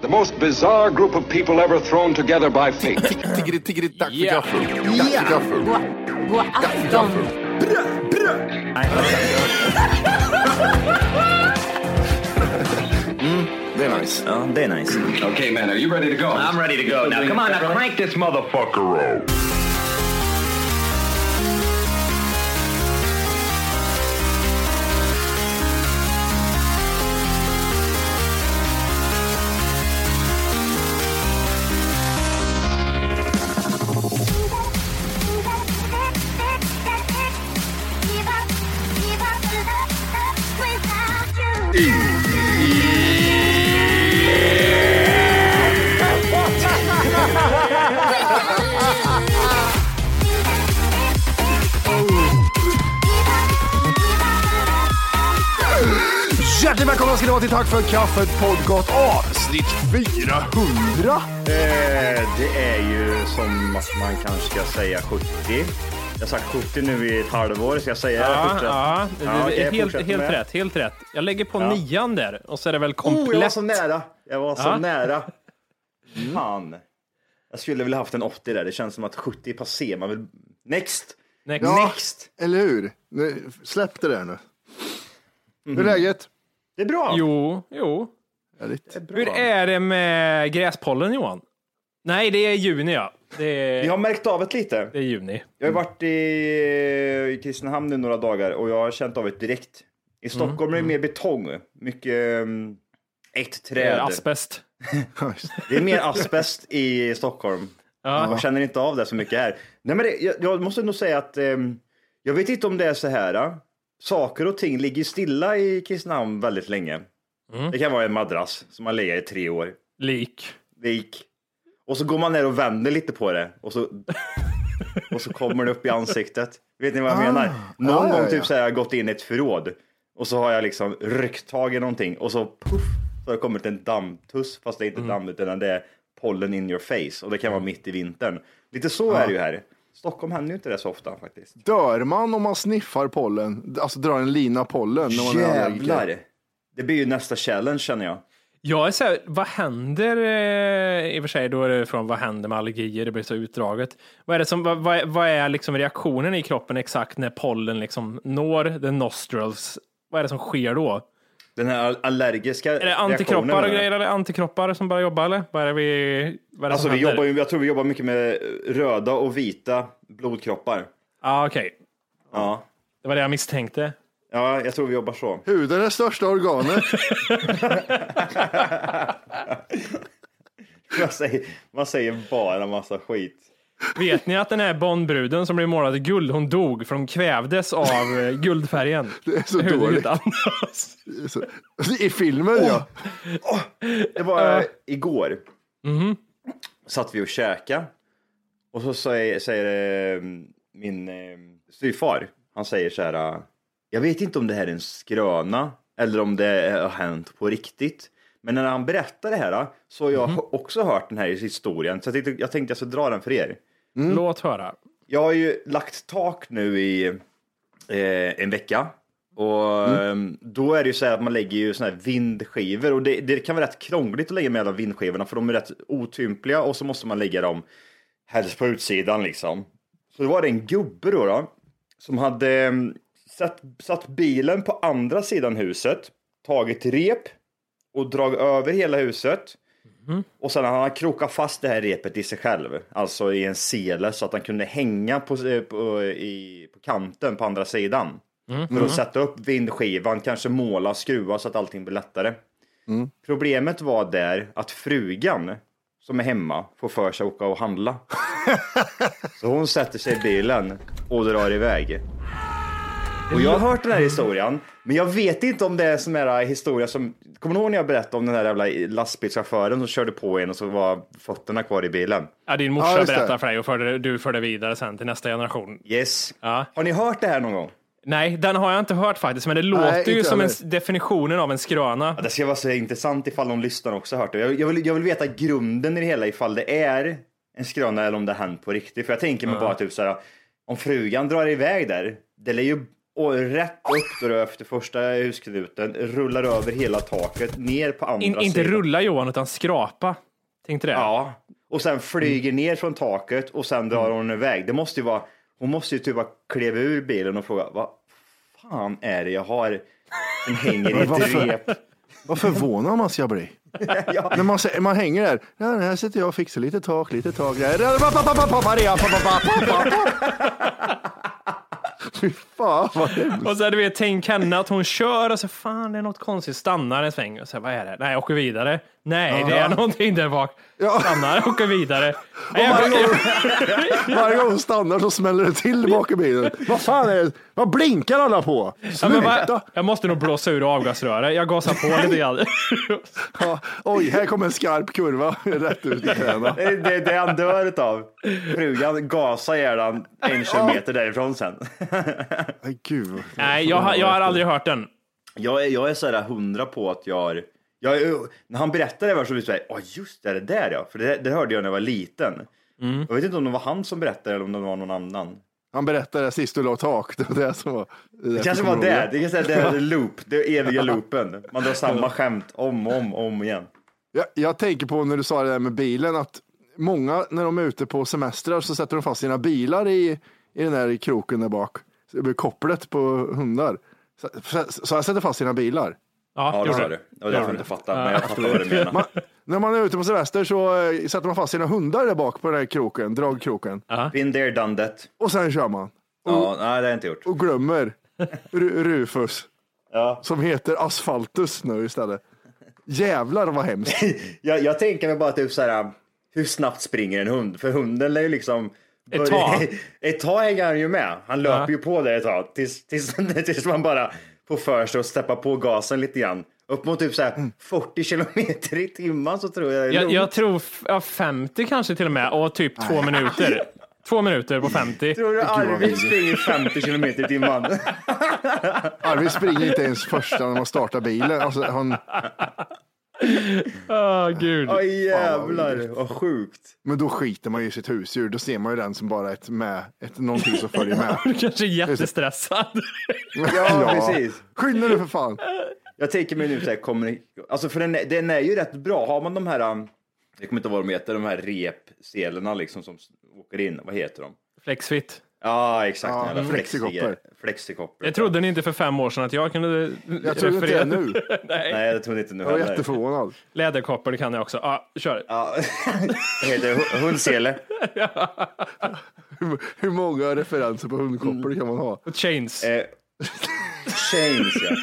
The most bizarre group of people ever thrown together by fate. Tiggeri, tiggeri, dack för Ja. gaffel. Dack för gaffel. God afton! Mm, det är nice. Ja, det är nice. okay, man, are you ready to go? I'm ready to go. Now, come on, now crank this motherfucker up. För kaffet podcast avsnitt 400. Eh, det är ju som att man kanske ska säga 70. Jag har sagt 70 nu i ett halvår. Ska jag säga Ja, fortsätt? ja, det, Ja, det, jag helt, helt med. rätt. Helt rätt. Jag lägger på Ja. nian där och så är det väl Oh, jag var komplett. så nära. Jag var så Ja. nära. Fan. Jag skulle vilja haft en 80 där. Det känns som att 70 är passé. Man vill... Next! Next. Ja, Next! eller hur? Nu, släpp det där nu. Hur Mhm. är läget? Det är bra. Jo, jo. Härligt. Hur är det med gräspollen Johan? Nej, det är juni ja. Det är, Vi har märkt av ett lite. det är juni. Jag har varit i, i Kristinehamn nu några dagar och jag har känt av det direkt. I Stockholm är det mer betong. Mycket um, ett Det är träd. asbest. Det är mer asbest i Stockholm. Ja. Man känner inte av det så mycket här. Nej, men det, jag, jag måste nog säga att ehm, jag vet inte om det är så här. äh, Saker och ting ligger stilla i Kristinehamn väldigt länge. Mm. Det kan vara en madrass som har legat i tre år. Lik. Lik. Och så går man ner och vänder lite på det och så, och så kommer det upp i ansiktet. Vet ni vad jag menar? Någon Ah. Ja, ja, gång typ ja. så har jag gått in i ett förråd och så har jag liksom ryckt tag i någonting och så puff så har det kommit en dammtuss fast det är inte Mm. damm utan det är pollen in your face och det kan vara mitt i vintern. Lite så är det ju här. Stockholm händer ju inte det så ofta faktiskt. Dör man om man sniffar pollen? Alltså drar en lina pollen när man är allergiker? Jävlar! Det blir ju nästa challenge känner jag. Jag är så här, vad händer, eh, i och för sig då är det från vad händer med allergier, det blir så utdraget. Vad är, det som, vad, vad, är- vad är liksom reaktionen i kroppen exakt när pollen liksom når the nostrils? Vad är det som sker då? Den här all- allergiska Är det antikroppar och eller? grejer eller antikroppar som börjar jobba eller? Vad är det vi, vad är det Alltså vi händer? jobbar ju, jag tror vi jobbar mycket med röda och vita blodkroppar. Ja, okej. Ja. Det var det jag misstänkte. Ja, jag tror vi jobbar så. Huden är det största organet. Man säger, man säger bara massa skit. Vet ni att den här Bondbruden som blev målad i guld, hon dog för hon kvävdes av eh, guldfärgen? Det är så dåligt. andas. Så- I filmen ja. Det var eh, igår. Satt vi och käka. Och så säger, säger eh, min styvfar, han säger så här. Jag vet inte om det här är en skröna eller om det har hänt på riktigt. Men när han berättar det här så har jag också hört den här historien. Så jag tänkte jag, tänkte jag ska dra den för er. Låt höra. Jag har ju lagt tak nu i eh, en vecka. Och ehm, då är det ju så här att man lägger ju såna här vindskivor och det, det kan vara rätt krångligt att lägga med alla vindskivorna för de är rätt otympliga och så måste man lägga dem helst på utsidan liksom. Så det var det en gubbe då, då som hade ehm, satt, satt bilen på andra sidan huset tagit rep och dragit över hela huset. Och sen har han krokat fast det här repet i sig själv, alltså i en sele så att han kunde hänga på, eh, på, i, på kanten på andra sidan. För att sätta upp vindskivan, kanske måla, skruva så att allting blir lättare. Problemet var där att frugan som är hemma får för sig att åka och handla. så hon sätter sig i bilen och drar iväg. Och jag har hört den här historien, men jag vet inte om det är sån här historia som, kommer ni ihåg när jag berättade om den där jävla lastbilschauffören som körde på en och så var fötterna kvar i bilen? Ja, din Ja, morsa det. berättar för dig och för, du för det vidare sen till nästa generation. Yes. Ja. Har ni hört det här någon gång? Nej, den har jag inte hört faktiskt, men det låter ju inte som en, definitionen av en skröna. Ja, det ska vara så intressant ifall de lyssnar också har hört det. Jag, jag, vill, jag vill veta grunden i det hela ifall det är en skröna eller om det har hänt på riktigt. För jag tänker mig bara typ så här, om frugan drar iväg där, det lär ju och rätt upp då efter första husknuten, rullar över hela taket, ner på andra In, inte sidan. rulla Johan, utan skrapa. Tänkte det? Ja, och sen flyger Mm. ner från taket och sen drar hon iväg. Det måste ju vara, hon måste ju typ bara kliva ur bilen och fråga, vad fan är det jag har som hänger i ett varför? rep? Vad förvånad man ska bli. När man, man hänger där, ja, här sitter jag och fixar lite tak, lite tak. Fy fan vad hemskt. Och så du vet, tänk henne att hon kör och så fan det är något konstigt, stannar en sväng och så vad är det? Nej, jag åker vidare. Nej, det är någonting där bak. Ja. Stannar, åker vidare. Nej, Varje gång, varje gång hon stannar så smäller det till bak i bilen. Vad fan är det? Vad blinkar alla på? ja, men Sluta! vad- jag måste nog blåsa ur avgasröret. Jag gasar på lite grann. Ja, oj, här kommer en skarp kurva rätt ut i knäna. Det är det, han dör utav. Frugan gasar ihjäl en kilometer därifrån sen. Ay, Gud. Nej, jag, har- jag har aldrig hört den. Jag är, jag är så här hundra på att jag har, jag är, när han berättade det var så blev jag åh just det, det där ja, för det, det hörde jag när jag var liten. Jag vet inte om det var han som berättade eller om det var någon annan. Han berättade sist du la tak. Det var det som var. Det kanske var det, det kanske är det, det loop, det eviga loopen. Man drar samma skämt om och om, om igen. Jag, jag tänker på när du sa det där med bilen att många när de är ute på semestrar så sätter de fast sina bilar i, i den här kroken där bak. Så det blir kopplet på hundar. Så, så, så jag sätter fast sina bilar. Ja, Ja, det sa du. Det var därför jag inte fattade, men jag fattar vad du menar. Man, när man är ute på semester så eh, sätter man fast sina hundar där bak på den här kroken, dragkroken. Been there, done that. Och sen kör man. Ja, nej, det har jag inte gjort. Och glömmer Ru- Rufus. Ja. Som heter Asfaltus nu istället. Jävlar vad hemskt. Jag, jag tänker mig bara typ så här, hur snabbt springer en hund? För hunden är ju liksom... Ett tag. ett tag hänger han ju med. Han löper ju på det ett tag. Tills, tills, tills man bara får för sig att steppa på gasen lite grann. Upp mot typ så här 40 kilometer i timmen så tror jag Jag, jag tror ja, 50 kanske till och med och typ två minuter. Två minuter på 50. Tror du Arvid springer 50 kilometer i timmen? Arvid springer inte ens första när man startar bilen. Alltså, han, Åh gud. Oj jävlar, vad sjukt. men då skiter man ju i sitt husdjur. Då ser man ju den som bara ett med, ett, någonting som följer med. Du kanske är jättestressad. Ja, precis. Skynda dig för fan. Jag tänker mig nu så här, kommer, alltså för den, är- den är ju rätt bra. Har man de här, um, jag kommer inte ihåg vad de heter, de här repselarna liksom som åker in, vad heter de? Flexfit. Ja, exakt. Ja, den jävla flexikoppor. flexi- Flexikoppor. Det trodde ni inte för fem år sedan att jag kunde Jag tror inte det nu. Nej. Nej, det trodde inte nu Jag var heller. jätteförvånad. Läderkoppor det kan jag också. Ja, kör. Ja, det heter hu- hundsele. Hur, hur många referenser på hundkoppor kan man ha? Chains. Eh, chains, ja.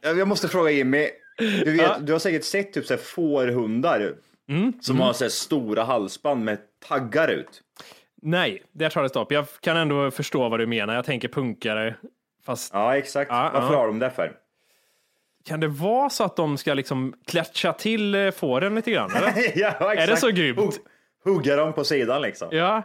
Ja, Jag måste fråga Jimmy. Du, vet, du har säkert sett typ så här fårhundar som har så här stora halsband med taggar ut. Nej, där tar det stopp. Jag kan ändå förstå vad du menar. Jag tänker punkare. Fast Ja, exakt. Ja, Varför ja. har de det för? kan det vara så att de ska liksom klätcha till eh, fåren lite grann? Eller? ja, exakt. Är det så grymt? Hugg- Hugga dem på sidan liksom. Ja.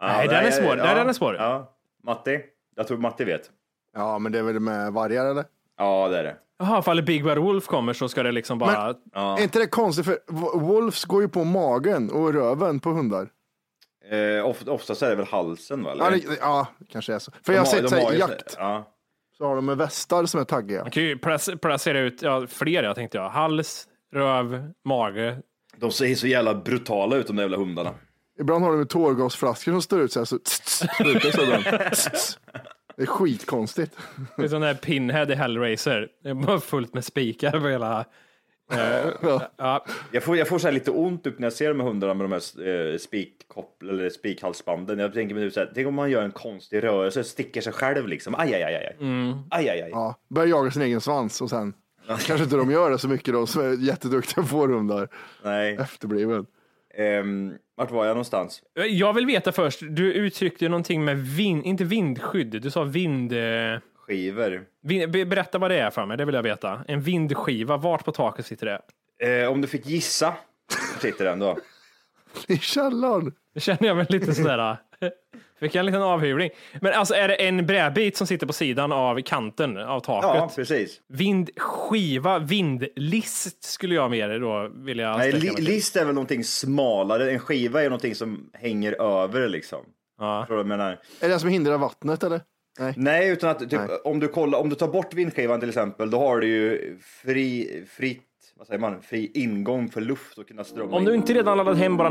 Ja, Nej, den är svår. Ja, den är svår. Ja. Matti? Jag tror Matti vet. Ja, men det är väl med vargar eller? Ja, det är det. Jaha, ifall Big Bad Wolf kommer så ska det liksom bara... Är inte det konstigt för Wo- Wolves går ju på magen och röven på hundar. Eh, of, oftast är det väl halsen va? Eller? Ja, det, ja kanske är så. För De jag har sett de så här, har ju jakt, Ja. så har de med västar som är taggiga. Man kan ju plac- placera ut ja, fler, jag tänkte jag. Hals, röv, mage. De ser så jävla brutala ut de där jävla hundarna. Ibland har de med tårgasflaskor som står ut så här så sprutar så ibland. Det är skitkonstigt. Det är sån där pinhead i Hellraiser. Det är bara fullt med spikar på hela... Ja. Ja, Jag får, jag får så här lite ont upp när jag ser de här hundarna med de här eh, eller spikhalsbanden. Jag tänker mig typ så här, tänk om man gör en konstig rörelse, sticker sig själv liksom. Aj, aj, aj, aj. Aj, aj, aj. Ja, börjar jaga sin egen svans och sen kanske inte de gör det så mycket de som är jätteduktiga på hundar. Nej. Efterbliven. Ehm, vart var jag någonstans? Jag vill veta först, du uttryckte någonting med vind, inte vindskydd, du sa vind, eh, Skivor. vind... be- Berätta vad det är för mig, det vill jag veta. En vindskiva, vart på taket sitter det? Eh, om du fick gissa, sitter den då? I källaren. Det känner jag mig lite sådär. Fick jag en liten avhyvling. Men alltså är det en brädbit som sitter på sidan av kanten av taket? Ja, precis. Vindskiva, vindlist skulle jag mer då vilja Nej, li, list är väl någonting smalare. En skiva är någonting som hänger över liksom. Ja. Tror du menar? Är det den som hindrar vattnet eller? Nej, utan att typ, Nej. om du kollar, om du tar bort vindskivan till exempel, då har du ju fri, fritt, vad säger man, fri ingång för luft att kunna strömma Om in. du inte redan laddat hem bara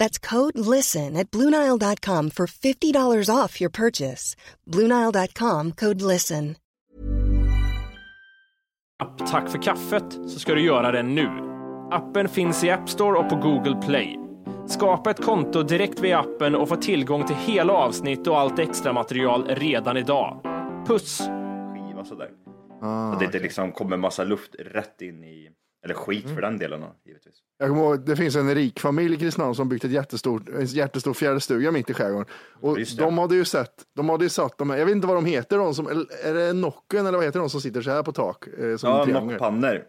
That's code LISTEN at Bluenile.com for $50 off your purchase. Bluenile.com code LISTEN. app Tack för kaffet så ska du göra det nu. Appen finns i App Store och på Google Play. Skapa ett konto direkt via appen och få tillgång till hela avsnitt och allt extra material redan idag. Puss! skiva sådär. Ah, så det inte liksom kommer massa luft rätt in i, eller skit för den delen givetvis. Jag kommer ihåg, det finns en rik familj i Kristinehamn som byggt ett jättestort, en jättestor fjällstuga mitt i skärgården. Och Just det. de hade ju sett, de hade ju satt de här, jag vet inte vad de heter, de som, är det Nocken eller vad heter de som sitter så här på tak? Eh, som Ja, nockpannor.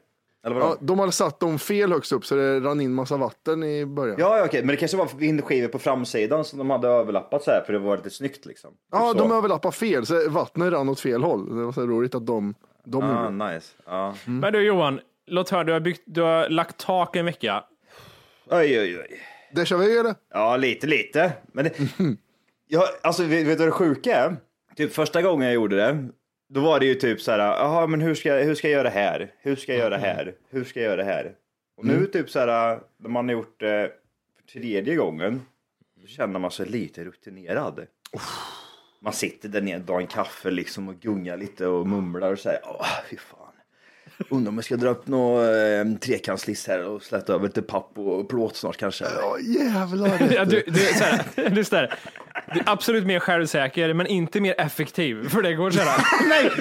Eller vadå? Ja, de hade satt dem fel högst upp så det rann in massa vatten i början. Ja, ja, okej, men det kanske var vindskivor på framsidan som de hade överlappat så här för det var lite snyggt liksom. Ja, Så. de överlappade fel, så vattnet rann åt fel håll. Det var så roligt att de, de Ah, nice. Ja. Men du Johan, låt höra, du har, byggt, du har lagt tak en vecka. Oj, oj, oj. Déjà vu eller? Ja, lite, lite. Men det, ja, alltså, vet, vet du vad det sjuka är? Typ första gången jag gjorde det, då var det ju typ så här, jaha, men hur ska, jag- hur ska jag göra det här? Hur ska jag göra det här? Hur ska jag göra det här? Och nu typ så här, när man har gjort det för tredje gången, då känner man sig lite rutinerad. Man sitter där nere, drar en kaffe liksom och gungar lite och mumlar och säger, åh, fy fan. Undrar om jag ska dra upp någon eh, trekantslist här och släta över lite papp och plåt snart kanske. Ja, jävlar. Ja, du, du, så här, det är så här, du är absolut mer självsäker, men inte mer effektiv. För det går så här. nej.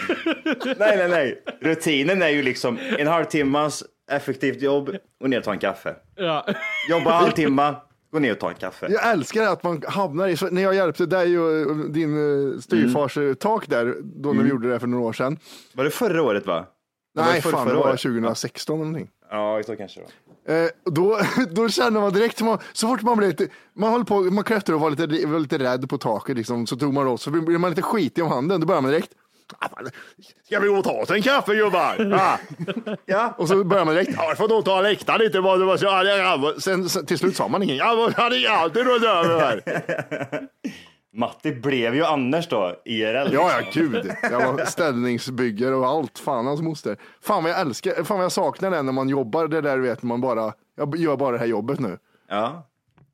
nej, nej, nej. Rutinen är ju liksom en halvtimmas effektivt jobb och ner och ta en kaffe. Ja. Jobba en halvtimme, gå ner och ta en kaffe. Jag älskar att man hamnar i, så när jag hjälpte dig och din eh, styvfars eh, tak där, då när vi gjorde det för några år sedan. Var det förra året va? Nej, fan, det var året? 2016 eller någonting. Ja, så kanske det var. Eh, då, då känner man direkt, man, så fort man blir lite, man håller på, man klättrar och var lite, var lite rädd på taket liksom, så tog man då, så blir man lite skitig om handen, då börjar man direkt. "Ah, Ska vi gå och ta oss en kaffe gubbar? Ah. ja. Och så börjar man direkt, ja, jag får nog ta läktaren lite. Vad det var så, ja, ja, ja." sen, sen, till slut sa man ingenting. Ja, hade jag alltid runt över här. Matti blev ju Anders då, IRL. Ja, ja, gud. Jag var ställningsbyggare och allt. Fan hans moster. Fan vad jag älskar, fan vad jag saknar det när man jobbar. Det där du vet, man bara, jag gör bara det här jobbet nu. Ja.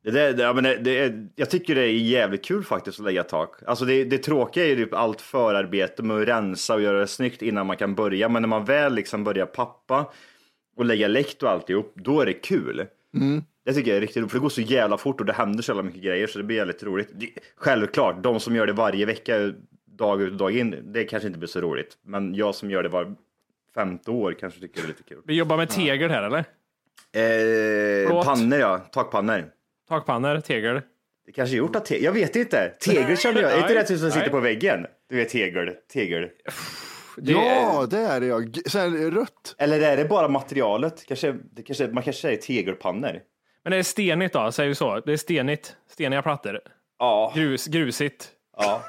Det där, det, ja, men det, det är, jag tycker det är jävligt kul faktiskt att lägga tak. Alltså det, det tråkiga är ju typ allt förarbete med att rensa och göra det snyggt innan man kan börja. Men när man väl liksom börjar pappa och lägga läkt och alltihop, då är det kul. Det tycker jag är riktigt roligt, för det går så jävla fort och det händer så jävla mycket grejer så det blir jävligt roligt. Det, självklart, de som gör det varje vecka, dag ut och dag in, det kanske inte blir så roligt. Men jag som gör det var femte år kanske tycker det är lite kul. Vi jobbar med tegel här eller? Eh, Plåt. pannor ja, takpannor. Takpannor, tegel. Det kanske är gjort av tegel, jag vet inte. Tegel känner jag, är inte det typ som sitter på väggen? Du vet tegel, tegel. Det Ja, det är det ja. G- Så här, rött. Eller är det bara materialet? Kanske, det kanske, man kanske säger tegelpannor? Men det är stenigt då, säger vi så. Det är stenigt. Steniga plattor. Ja, Grus, grusigt. ja.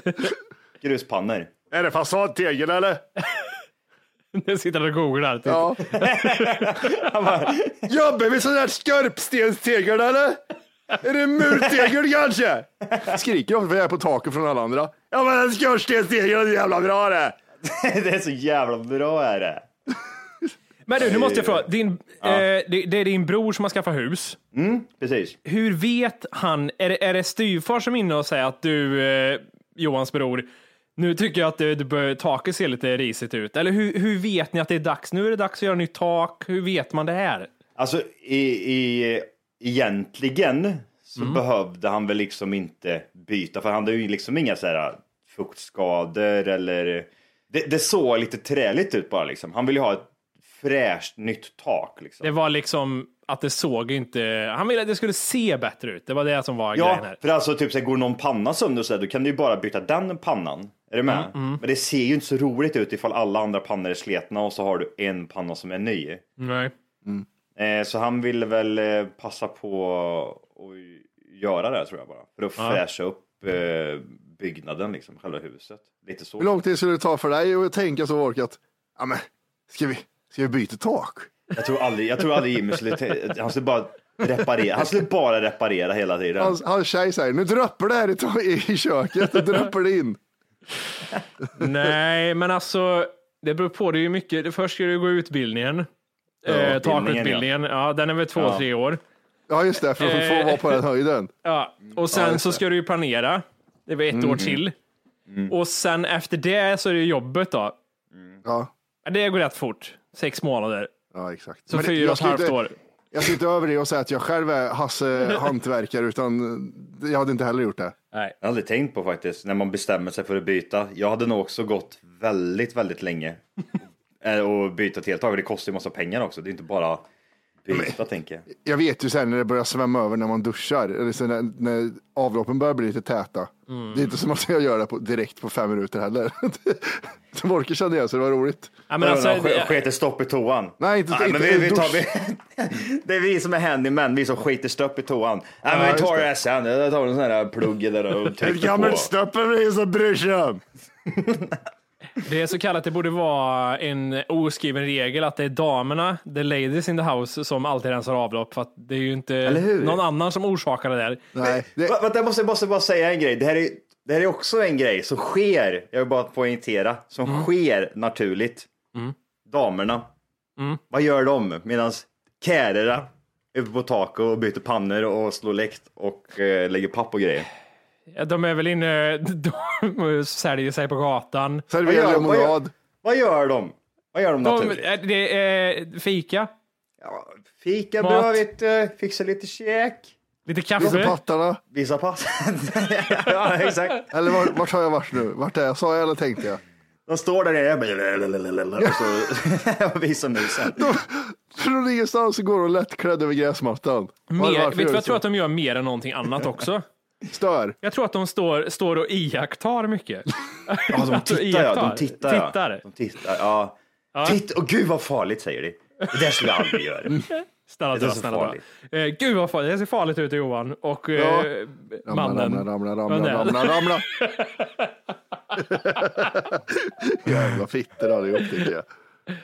Gruspannor. Är det fasadtegel eller? Nu sitter han och googlar. Typ. Ja. Jobbar vi sån där skorpstenstegel eller? Är det murtegel kanske? Skriker jag för jag är på taket från alla andra. Ja men en skorstenstegel är jävla bra det. det är så jävla bra är det. Men du, nu måste jag fråga. Din, eh, det, det är din bror som har skaffat hus. Precis. Hur vet han, är det, är det styvfar som är inne och säger att du, eh, Johans bror, nu tycker jag att det, det bör, taket ser lite risigt ut. Eller hur, hur vet ni att det är dags? Nu är det dags att göra nytt tak. Hur vet man det här? Alltså i, i, egentligen så Mm. behövde han väl liksom inte byta för han hade ju liksom inga så här fuktskador eller det, det såg lite träligt ut bara liksom. Han ville ju ha ett fräscht nytt tak liksom. Det var liksom att det såg inte, han ville att det skulle se bättre ut. Det var det som var grejen Ja, här. för alltså typ så här, går någon panna sönder så där, då kan du ju bara byta den pannan. Är du med? Mm, Men det ser ju inte så roligt ut ifall alla andra pannor är sletna och så har du en panna som är ny. Nej. Eh, så han ville väl eh, passa på att göra det tror jag bara. För att fräscha upp eh, byggnaden, liksom, själva huset. Lite så. Hur lång tid skulle det ta för dig att tänka så orkat? Ja men, ska vi, ska vi byta tak? Jag tror aldrig, jag tror aldrig Jimmy skulle, han skulle bara reparera, han skulle bara reparera hela tiden. Hans, hans tjej säger, nu droppar det här i, i köket, nu droppar det in. Nej, men alltså, det beror på. Det är ju mycket. Det Först ska du gå utbildningen. Ja, eh, utbildningen, takutbildningen. Ja. den är väl två, Ja. tre år. Ja just det, för att få Eh. vara på den höjden. Ja. Och sen Ja, så ska du ju planera. Det var ett år till. Och sen efter det så är det jobbet då. Ja, Ja, Det går rätt fort. Sex månader. ja exakt. Så Men fyra och ett halvt år. Jag ska inte över det och säga att jag själv är Hasse hantverkare, utan jag hade inte heller gjort det. Nej. Jag har aldrig tänkt på faktiskt, när man bestämmer sig för att byta. Jag hade nog också gått väldigt, väldigt länge och byta till ett tag. Det kostar ju massa pengar också. Det är inte bara byta, tänker jag. Jag vet ju sen när det börjar svämma över när man duschar, eller så när, när avloppen börjar bli lite täta. Mm. Det är inte som att jag gör det på, direkt på fem minuter heller. Som Orker kände jag, så det var roligt. Ja, men alltså, Sk- Sket stopp i toan? Nej, inte- Nej, men inte vi, vi tar, vi, Det är vi som är handymän, vi som skiter stopp i toan. Nej, men vi tar det. det sen. Jag tar en sån här plugg där och trycker på. stopp över dig som bryr sig om. Det är så kallat, det borde vara en oskriven regel att det är damerna, the ladies in the house, som alltid rensar avlopp. För att det är ju inte någon annan som orsakar det där. Nej, det, Va- Vänta, jag måste, måste bara säga en grej. Det här, är, det här är också en grej som sker, jag vill bara poängtera, som Mm. sker naturligt. Damerna, vad gör de medan kärrorna är uppe på taket och byter pannor och slår läkt och eh, lägger papp och grejer? De är väl inne, de säljer sig på gatan. servera Vad gör- vad gör- lemonad. Vad gör de? Vad gör de De, naturligt? eh, det är fika, Ja, fika Mat. bra, vet du. Fixa lite käk. lite Visa kaffe. pattarna. Visa pass. ja, exakt. Eller var, vart har jag varit nu? Vart är jag? Sa jag eller tänkte jag? De står där nere och så och visar musen. Från ingenstans så går de lättklädda över gräsmattan. Mer, vet du vad de jag tror att de gör mer än någonting annat också? Stör. Jag tror att de står, står och iakttar mycket. Ja, de tittar ja. De tittar ja. Tittar. De tittar, ja. Titt, och gud vad farligt säger de. Det där skulle jag aldrig göra. Snälla Det är dra, så snälla dra. Eh, gud vad farligt, det ser farligt ut Johan. Och Ja. eh, Ramla, mannen. ramla, ramla, ramla, ramla, ramla. Jävla fitter allihop tycker jag.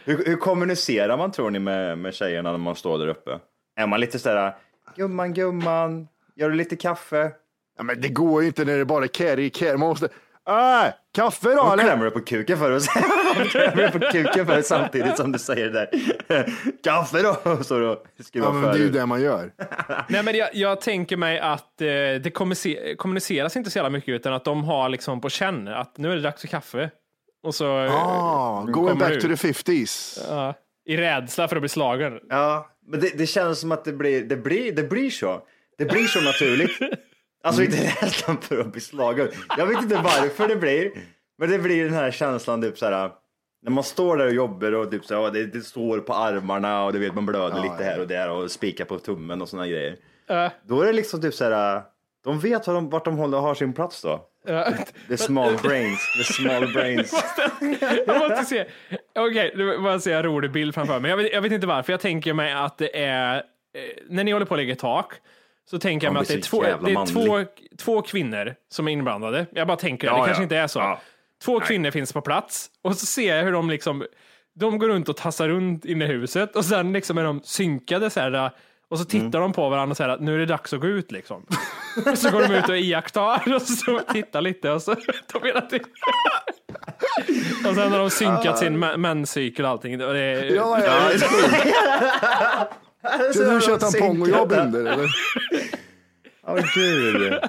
Hur, hur kommunicerar man tror ni med, med tjejerna när man står där uppe? Är man lite sådär, gumman, gumman, gör du lite kaffe? Ja, men det går ju inte när det bara är carry, carry. Man måste... Äh, kaffe då Hon eller? klämmer dig på kuken för oss. Hon klämmer på kuken för samtidigt som du säger det där. Kaffe då! Så då skruvar Ja, men det är ju det man gör. Nej, men jag, jag tänker mig att eh, det kommunice- kommuniceras inte så jävla mycket utan att de har liksom på känn att nu är det dags för kaffe. Och så eh, Ah, going back du to ut. the 50s. Ja, i rädsla för att bli slagen. Ja, men det, det känns som att det blir, det blir, det blir så. Det blir så naturligt. Alltså inte rädslan för att bli slagen. Jag vet inte varför det blir, men det blir den här känslan typ så här. När man står där och jobbar och typ så här, det, det står på armarna och du vet man blöder lite här och där och spikar på tummen och såna grejer. Ja. Då är det liksom typ så här. De vet var de, vart de håller, har sin plats då. The small brains, the small brains. Jag måste se. Okej, nu måste jag se en rolig bild framför mig. Jag vet, jag vet inte varför. Jag tänker mig att det är, eh, när ni håller på att lägga tak, så tänker jag mig att det är, två, det är två, två kvinnor som är inblandade. Jag bara tänker, Ja, det kanske ja. inte är så. Ja. Två kvinnor finns på plats och så ser jag hur de liksom, de går runt och tassar runt inne i huset och sen liksom är de synkade så här, och så tittar Mm. de på varandra och säger att nu är det dags att gå ut liksom. och så går de ut och iakttar och så tittar lite och så de hela tiden. och sen har de synkat sin mä- menscykel och allting. Och det är, Ja, ja, ja. Ska du köra tampong och jag binder eller? Åh gud.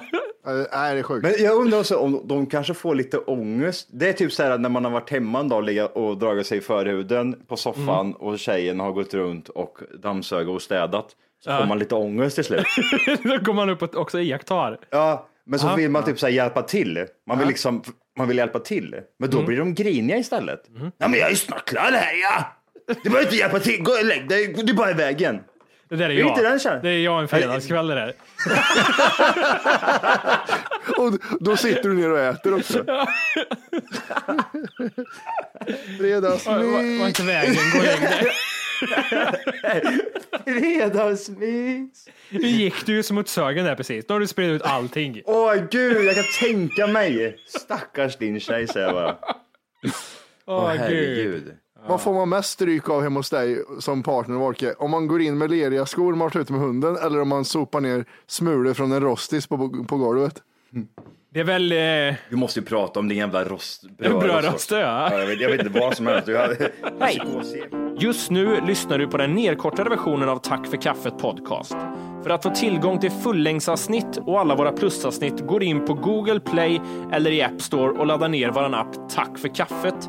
Nej, det är sjukt. Men jag undrar också om de kanske får lite ångest. Det är typ så här när man har varit hemma en dag och dragit sig i förhuden på soffan och tjejen har gått runt och dammsugit och städat. Så får man lite ångest till slut. Då går man upp och också iakttar. Ja, men så vill man typ så hjälpa till. Man vill liksom, man vill hjälpa till. Men då blir de griniga istället. Ja, men jag är ju snart klar här ja! Du behöver inte hjälpa till, gå och lägg dig, du är bara i vägen. Det där är är jag. inte den det är jag en fredagskväll det där. Och då sitter du ner och äter också. Fredagsmys. Var, inte vägen, gå och lägg dig. Fredagsmys. Nu gick du ju som åt sögen där precis. Nu har du spridit ut allting. Åh gud, jag kan tänka mig. Stackars din tjej säger jag bara. Åh gud. herregud. Vad får man mest stryk av hemma hos dig som partner Wolke? Om man går in med leriga skor och man ute med hunden eller om man sopar ner smulor från en rostis på, på golvet? Det är väl... Eh, Vi måste ju prata om din jävla rost. Brödrost, ja. ja. Jag vet, jag vet inte vad som helst. Hej! Just nu lyssnar du på den nedkortade versionen av Tack för kaffet podcast. För att få tillgång till fullängdsavsnitt och alla våra plusavsnitt går in på Google Play eller i App Store och laddar ner våran app Tack för kaffet.